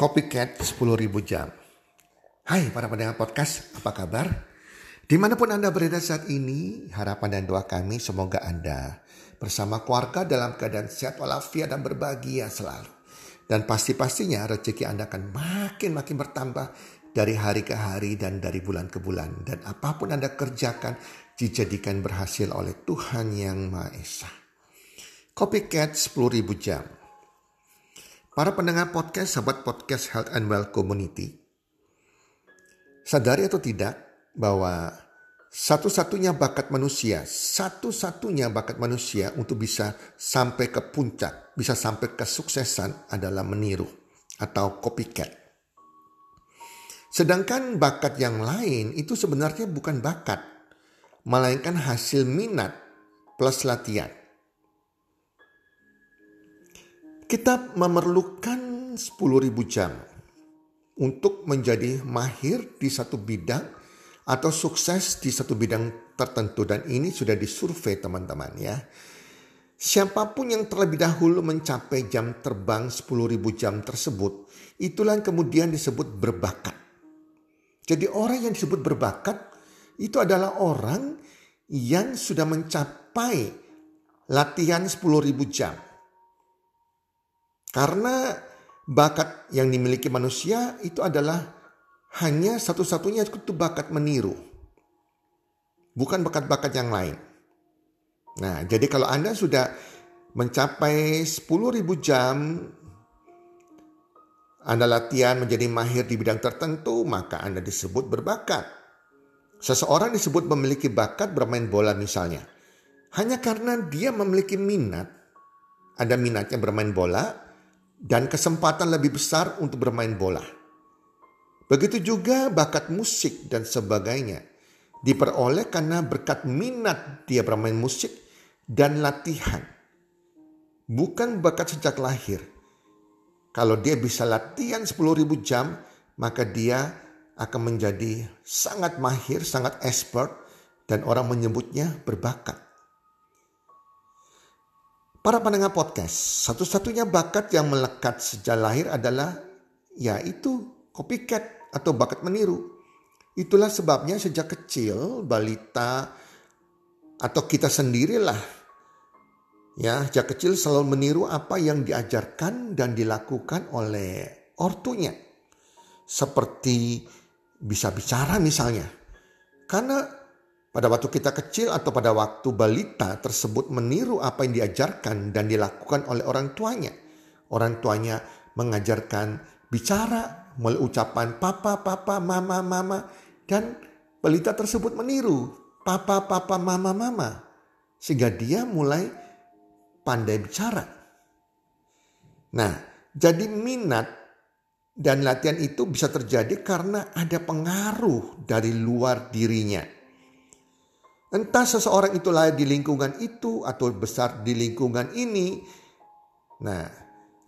Copycat 10.000 jam. Hai para pendengar podcast, apa kabar? Di mana pun Anda berada saat ini, harapan dan doa kami semoga Anda bersama keluarga dalam keadaan sehat walafiat dan berbahagia selalu. Dan pasti-pastinya rezeki Anda akan makin-makin bertambah dari hari ke hari dan dari bulan ke bulan. Dan apa pun Anda kerjakan dijadikan berhasil oleh Tuhan Yang Maha Esa. Copycat 10.000 jam. Para pendengar podcast, sahabat podcast Health and Well Community, sadari atau tidak bahwa satu-satunya bakat manusia, satu-satunya bakat manusia untuk bisa sampai ke puncak, bisa sampai kesuksesan adalah meniru atau copycat. Sedangkan bakat yang lain itu sebenarnya bukan bakat, melainkan hasil minat plus latihan. Kita memerlukan 10.000 jam untuk menjadi mahir di satu bidang atau sukses di satu bidang tertentu dan ini sudah disurvei teman-teman ya. Siapa pun yang terlebih dahulu mencapai jam terbang 10.000 jam tersebut, itulah yang kemudian disebut berbakat. Jadi orang yang disebut berbakat itu adalah orang yang sudah mencapai latihan 10.000 jam. Karena bakat yang dimiliki manusia itu adalah hanya satu-satunya itu bakat meniru. Bukan bakat-bakat yang lain. Nah, jadi kalau Anda sudah mencapai 10.000 jam anda latihan menjadi mahir di bidang tertentu, maka Anda disebut berbakat. Seseorang disebut memiliki bakat bermain bola misalnya. Hanya karena dia memiliki minat, ada minatnya bermain bola, dan kesempatan lebih besar untuk bermain bola. Begitu juga bakat musik dan sebagainya diperoleh karena berkat minat dia bermain musik dan latihan. Bukan bakat sejak lahir. Kalau dia bisa latihan 10.000 jam, maka dia akan menjadi sangat mahir, sangat expert, dan orang menyebutnya berbakat. Para pendengar podcast, satu-satunya bakat yang melekat sejak lahir adalah yaitu copycat atau bakat meniru. Itulah sebabnya sejak kecil balita atau kita sendirilah ya sejak kecil selalu meniru apa yang diajarkan dan dilakukan oleh ortunya. Seperti bisa bicara misalnya. Karena pada waktu kita kecil atau pada waktu balita tersebut meniru apa yang diajarkan dan dilakukan oleh orang tuanya. Orang tuanya mengajarkan bicara melalui ucapan papa, papa, mama, mama. Dan balita tersebut meniru papa, papa, mama, mama. Sehingga dia mulai pandai bicara. Nah, jadi minat dan latihan itu bisa terjadi karena ada pengaruh dari luar dirinya. Entah seseorang itu lahir di lingkungan itu atau besar di lingkungan ini. Nah,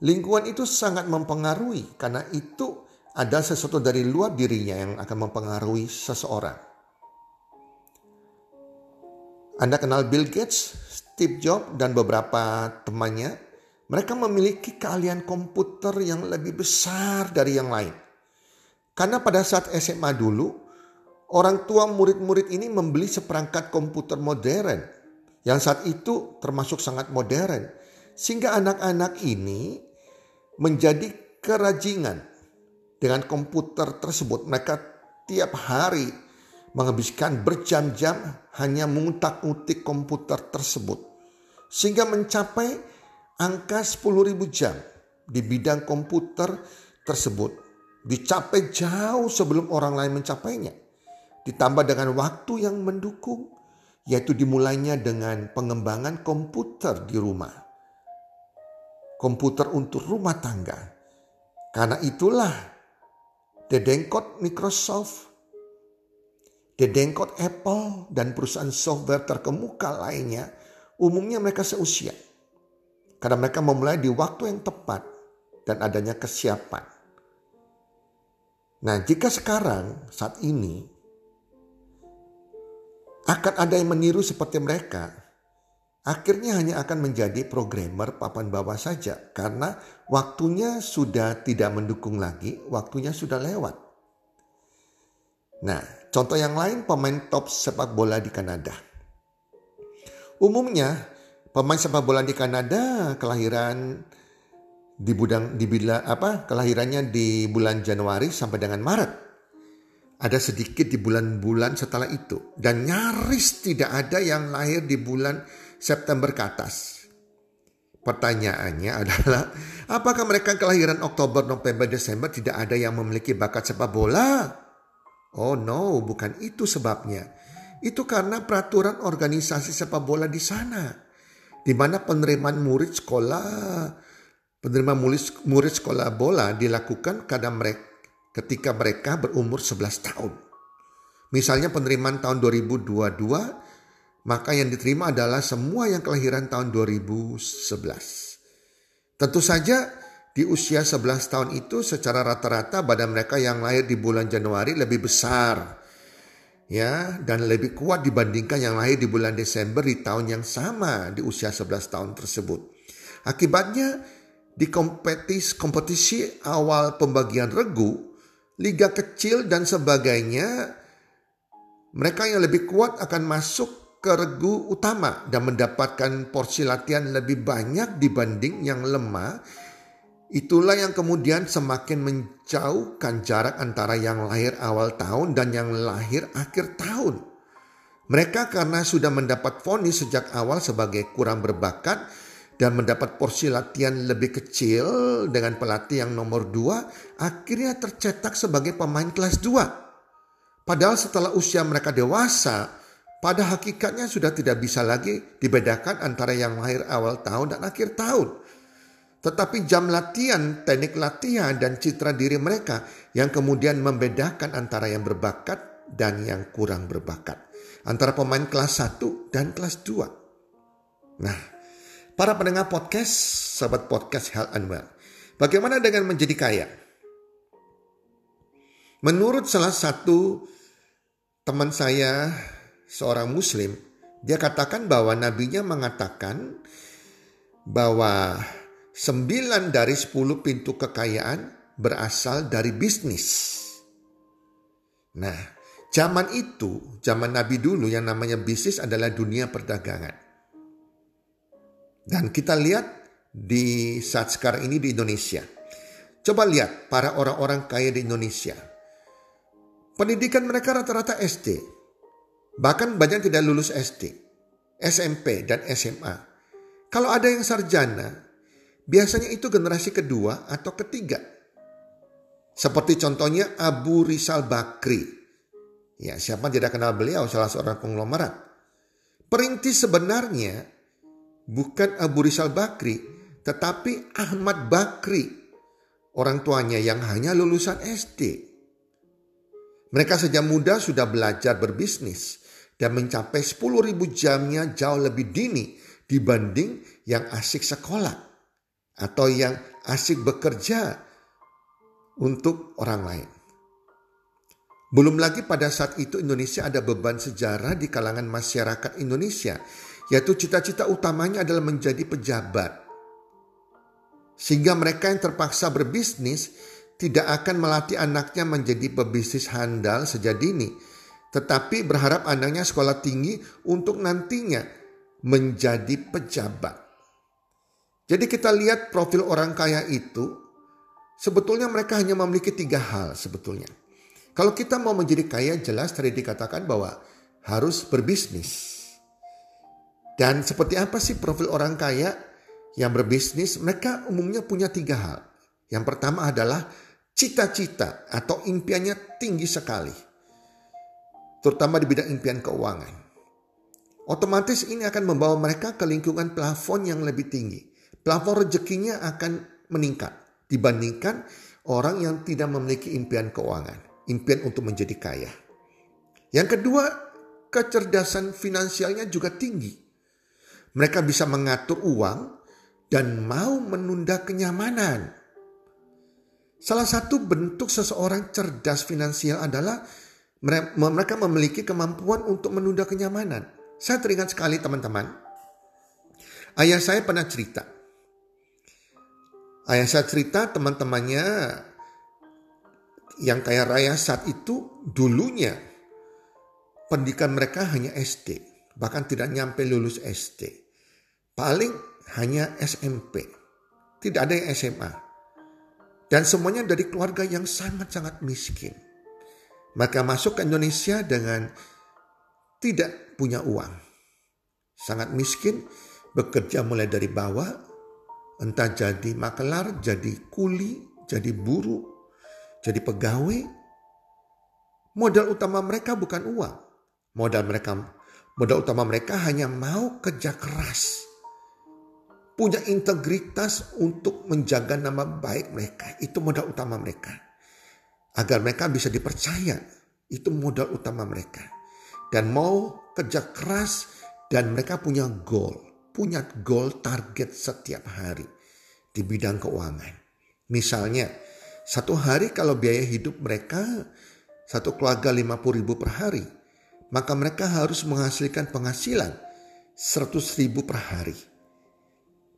lingkungan itu sangat mempengaruhi karena itu ada sesuatu dari luar dirinya yang akan mempengaruhi seseorang. Anda kenal Bill Gates, Steve Jobs, dan beberapa temannya. Mereka memiliki keahlian komputer yang lebih besar dari yang lain. Karena pada saat SMA dulu, Orang tua murid-murid ini membeli seperangkat komputer modern yang saat itu termasuk sangat modern. Sehingga anak-anak ini menjadi kerajingan dengan komputer tersebut. Mereka tiap hari menghabiskan berjam-jam hanya mengutak-utik komputer tersebut. Sehingga mencapai angka 10.000 jam di bidang komputer tersebut. Dicapai jauh sebelum orang lain mencapainya. Ditambah dengan waktu yang mendukung, yaitu dimulainya dengan pengembangan komputer di rumah. Komputer untuk rumah tangga. Karena itulah dedengkot Microsoft, dedengkot Apple, dan perusahaan software terkemuka lainnya, umumnya mereka seusia. Karena mereka memulai di waktu yang tepat dan adanya kesiapan. Nah, jika sekarang saat ini akan ada yang meniru seperti mereka. akhirnya hanya akan menjadi programmer papan bawah saja karena waktunya sudah tidak mendukung lagi, waktunya sudah lewat. Nah, contoh yang lain pemain top sepak bola di Kanada. Umumnya pemain sepak bola di Kanada kelahiran di budang di bila apa kelahirannya di bulan Januari sampai dengan Maret. Ada sedikit di bulan-bulan setelah itu dan nyaris tidak ada yang lahir di bulan September ke atas. Pertanyaannya adalah apakah mereka kelahiran Oktober, November, Desember tidak ada yang memiliki bakat sepak bola? Oh no, bukan itu sebabnya. Itu karena peraturan organisasi sepak bola di sana. Di mana penerimaan murid sekolah Penerima murid, murid sekolah bola dilakukan kadang mereka, ketika mereka berumur 11 tahun. Misalnya penerimaan tahun 2022, maka yang diterima adalah semua yang kelahiran tahun 2011. Tentu saja di usia 11 tahun itu secara rata-rata badan mereka yang lahir di bulan Januari lebih besar ya dan lebih kuat dibandingkan yang lahir di bulan Desember di tahun yang sama di usia 11 tahun tersebut. Akibatnya di kompetisi, kompetisi awal pembagian regu, liga kecil dan sebagainya, mereka yang lebih kuat akan masuk ke regu utama dan mendapatkan porsi latihan lebih banyak dibanding yang lemah. Itulah yang kemudian semakin menjauhkan jarak antara yang lahir awal tahun dan yang lahir akhir tahun. Mereka karena sudah mendapat vonis sejak awal sebagai kurang berbakat, dan mendapat porsi latihan lebih kecil dengan pelatih yang nomor dua, akhirnya tercetak sebagai pemain kelas dua. Padahal setelah usia mereka dewasa, pada hakikatnya sudah tidak bisa lagi dibedakan antara yang lahir awal tahun dan akhir tahun. Tetapi jam latihan, teknik latihan, dan citra diri mereka yang kemudian membedakan antara yang berbakat dan yang kurang berbakat. Antara pemain kelas 1 dan kelas 2. Nah, Para pendengar podcast, sahabat podcast Health and Well. Bagaimana dengan menjadi kaya? Menurut salah satu teman saya, seorang muslim, dia katakan bahwa nabinya mengatakan bahwa sembilan dari sepuluh pintu kekayaan berasal dari bisnis. Nah, zaman itu, zaman Nabi dulu yang namanya bisnis adalah dunia perdagangan. Dan kita lihat di saat sekarang ini di Indonesia. Coba lihat para orang-orang kaya di Indonesia. Pendidikan mereka rata-rata SD. Bahkan banyak tidak lulus SD, SMP, dan SMA. Kalau ada yang sarjana, biasanya itu generasi kedua atau ketiga. Seperti contohnya Abu Rizal Bakri. Ya, siapa tidak kenal beliau, salah seorang konglomerat. Perintis sebenarnya bukan Abu Rizal Bakri, tetapi Ahmad Bakri, orang tuanya yang hanya lulusan SD. Mereka sejak muda sudah belajar berbisnis dan mencapai 10.000 jamnya jauh lebih dini dibanding yang asik sekolah atau yang asik bekerja untuk orang lain. Belum lagi pada saat itu Indonesia ada beban sejarah di kalangan masyarakat Indonesia yaitu cita-cita utamanya adalah menjadi pejabat. Sehingga mereka yang terpaksa berbisnis tidak akan melatih anaknya menjadi pebisnis handal sejak dini, tetapi berharap anaknya sekolah tinggi untuk nantinya menjadi pejabat. Jadi kita lihat profil orang kaya itu, sebetulnya mereka hanya memiliki tiga hal sebetulnya. Kalau kita mau menjadi kaya jelas tadi dikatakan bahwa harus berbisnis. Dan seperti apa sih profil orang kaya yang berbisnis? Mereka umumnya punya tiga hal. Yang pertama adalah cita-cita atau impiannya tinggi sekali. Terutama di bidang impian keuangan. Otomatis ini akan membawa mereka ke lingkungan plafon yang lebih tinggi. Plafon rezekinya akan meningkat dibandingkan orang yang tidak memiliki impian keuangan. Impian untuk menjadi kaya. Yang kedua, kecerdasan finansialnya juga tinggi. Mereka bisa mengatur uang dan mau menunda kenyamanan. Salah satu bentuk seseorang cerdas finansial adalah mereka memiliki kemampuan untuk menunda kenyamanan. Saya teringat sekali teman-teman. Ayah saya pernah cerita. Ayah saya cerita teman-temannya yang kaya raya saat itu dulunya pendidikan mereka hanya SD. Bahkan tidak nyampe lulus SD. Paling hanya SMP. Tidak ada yang SMA. Dan semuanya dari keluarga yang sangat-sangat miskin. Mereka masuk ke Indonesia dengan tidak punya uang. Sangat miskin, bekerja mulai dari bawah, entah jadi makelar, jadi kuli, jadi buruh, jadi pegawai. Modal utama mereka bukan uang. Modal mereka modal utama mereka hanya mau kerja keras. Punya integritas untuk menjaga nama baik mereka. Itu modal utama mereka agar mereka bisa dipercaya. Itu modal utama mereka. Dan mau kerja keras dan mereka punya goal, punya goal target setiap hari di bidang keuangan. Misalnya, satu hari kalau biaya hidup mereka satu keluarga 50 ribu per hari, maka mereka harus menghasilkan penghasilan 100 ribu per hari.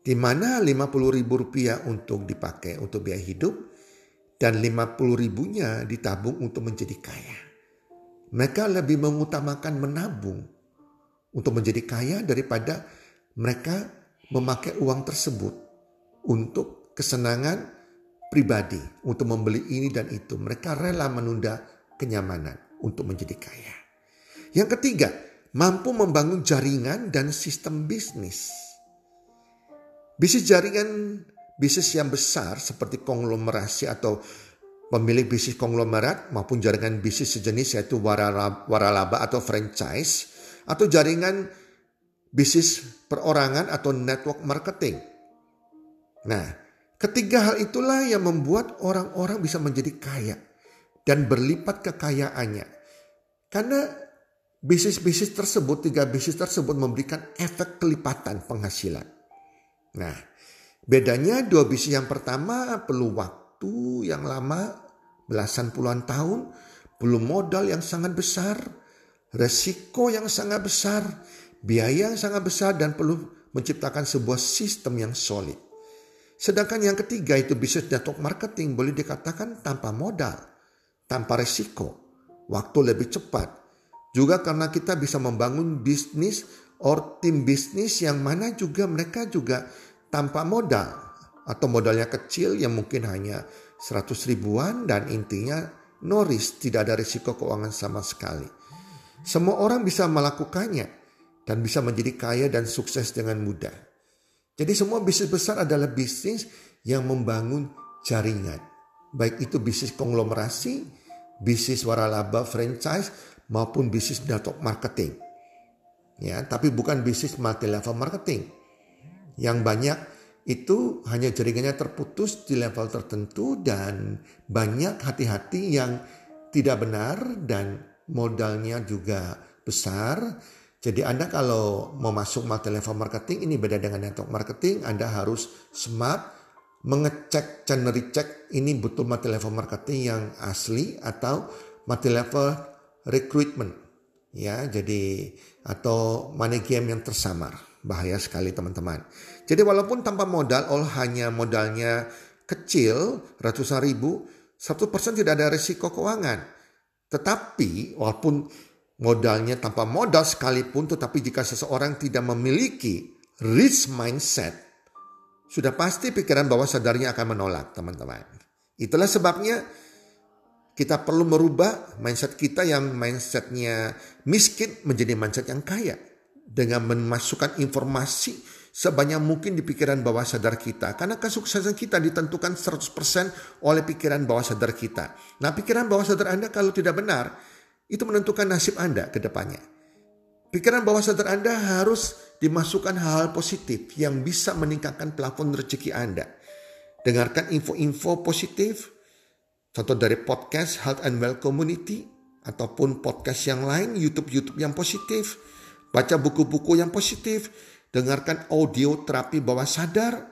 Di mana 50 ribu rupiah untuk dipakai untuk biaya hidup, dan 50 ribunya ditabung untuk menjadi kaya. Mereka lebih mengutamakan menabung untuk menjadi kaya daripada mereka memakai uang tersebut untuk kesenangan pribadi, untuk membeli ini dan itu. Mereka rela menunda kenyamanan untuk menjadi kaya. Yang ketiga, mampu membangun jaringan dan sistem bisnis. Bisnis jaringan bisnis yang besar seperti konglomerasi atau pemilik bisnis konglomerat maupun jaringan bisnis sejenis yaitu waralaba atau franchise atau jaringan bisnis perorangan atau network marketing. Nah, ketiga hal itulah yang membuat orang-orang bisa menjadi kaya dan berlipat kekayaannya. Karena bisnis-bisnis tersebut, tiga bisnis tersebut memberikan efek kelipatan penghasilan. Nah, Bedanya dua bisnis yang pertama perlu waktu yang lama, belasan puluhan tahun, belum modal yang sangat besar, resiko yang sangat besar, biaya yang sangat besar dan perlu menciptakan sebuah sistem yang solid. Sedangkan yang ketiga itu bisnis network marketing boleh dikatakan tanpa modal, tanpa resiko, waktu lebih cepat. Juga karena kita bisa membangun bisnis or tim bisnis yang mana juga mereka juga tanpa modal atau modalnya kecil yang mungkin hanya 100 ribuan dan intinya no risk, tidak ada risiko keuangan sama sekali. Semua orang bisa melakukannya dan bisa menjadi kaya dan sukses dengan mudah. Jadi semua bisnis besar adalah bisnis yang membangun jaringan. Baik itu bisnis konglomerasi, bisnis waralaba franchise maupun bisnis network marketing. Ya, tapi bukan bisnis multi level marketing yang banyak itu hanya jaringannya terputus di level tertentu dan banyak hati-hati yang tidak benar dan modalnya juga besar. Jadi Anda kalau mau masuk multi level marketing ini beda dengan network marketing, Anda harus smart mengecek channel recheck ini betul multi level marketing yang asli atau multi level recruitment ya jadi atau money game yang tersamar bahaya sekali teman-teman jadi walaupun tanpa modal, all hanya modalnya kecil, ratusan ribu, satu persen tidak ada risiko keuangan. Tetapi walaupun modalnya tanpa modal sekalipun, tetapi jika seseorang tidak memiliki risk mindset, sudah pasti pikiran bawah sadarnya akan menolak teman-teman. Itulah sebabnya kita perlu merubah mindset kita yang mindsetnya miskin menjadi mindset yang kaya. Dengan memasukkan informasi sebanyak mungkin di pikiran bawah sadar kita. Karena kesuksesan kita ditentukan 100% oleh pikiran bawah sadar kita. Nah pikiran bawah sadar Anda kalau tidak benar, itu menentukan nasib Anda ke depannya. Pikiran bawah sadar Anda harus dimasukkan hal-hal positif yang bisa meningkatkan plafon rezeki Anda. Dengarkan info-info positif, contoh dari podcast Health and Well Community, ataupun podcast yang lain, YouTube-YouTube yang positif, baca buku-buku yang positif, dengarkan audio terapi bawah sadar,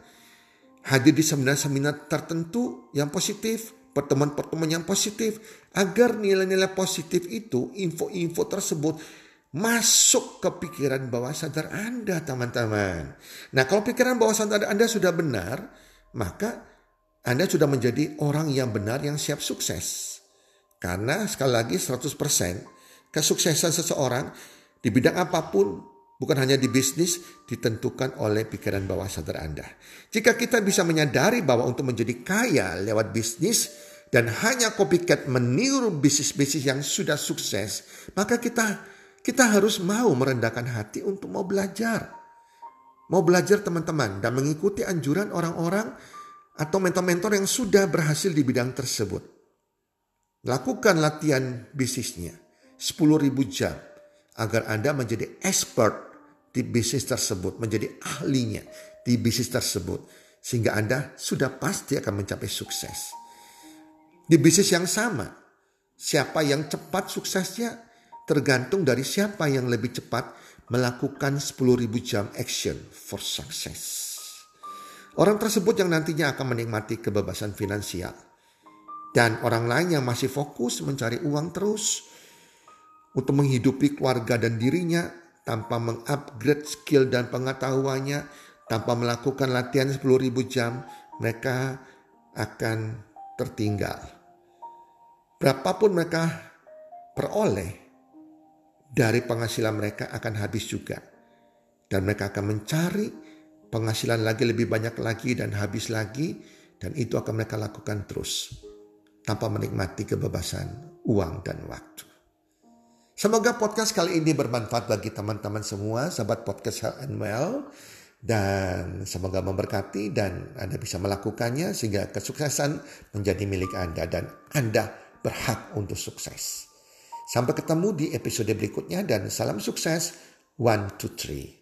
hadir di seminar-seminar tertentu yang positif, pertemuan-pertemuan yang positif, agar nilai-nilai positif itu, info-info tersebut masuk ke pikiran bawah sadar Anda, teman-teman. Nah, kalau pikiran bawah sadar Anda sudah benar, maka Anda sudah menjadi orang yang benar yang siap sukses. Karena sekali lagi 100% kesuksesan seseorang di bidang apa pun bukan hanya di bisnis ditentukan oleh pikiran bawah sadar Anda. Jika kita bisa menyadari bahwa untuk menjadi kaya lewat bisnis dan hanya copycat meniru bisnis-bisnis yang sudah sukses, maka kita kita harus mau merendahkan hati untuk mau belajar. Mau belajar teman-teman dan mengikuti anjuran orang-orang atau mentor-mentor yang sudah berhasil di bidang tersebut. Lakukan latihan bisnisnya 10.000 jam agar Anda menjadi expert di bisnis tersebut, menjadi ahlinya di bisnis tersebut. Sehingga Anda sudah pasti akan mencapai sukses. Di bisnis yang sama, siapa yang cepat suksesnya tergantung dari siapa yang lebih cepat melakukan 10.000 jam action for success. Orang tersebut yang nantinya akan menikmati kebebasan finansial. Dan orang lain yang masih fokus mencari uang terus untuk menghidupi keluarga dan dirinya tanpa mengupgrade skill dan pengetahuannya, tanpa melakukan latihan 10.000 jam, mereka akan tertinggal. Berapapun mereka peroleh, dari penghasilan mereka akan habis juga. Dan mereka akan mencari penghasilan lagi lebih banyak lagi dan habis lagi. Dan itu akan mereka lakukan terus. Tanpa menikmati kebebasan uang dan waktu. Semoga podcast kali ini bermanfaat bagi teman-teman semua, sahabat podcast Health and Well. Dan semoga memberkati dan Anda bisa melakukannya sehingga kesuksesan menjadi milik Anda dan Anda berhak untuk sukses. Sampai ketemu di episode berikutnya dan salam sukses. One, two, three.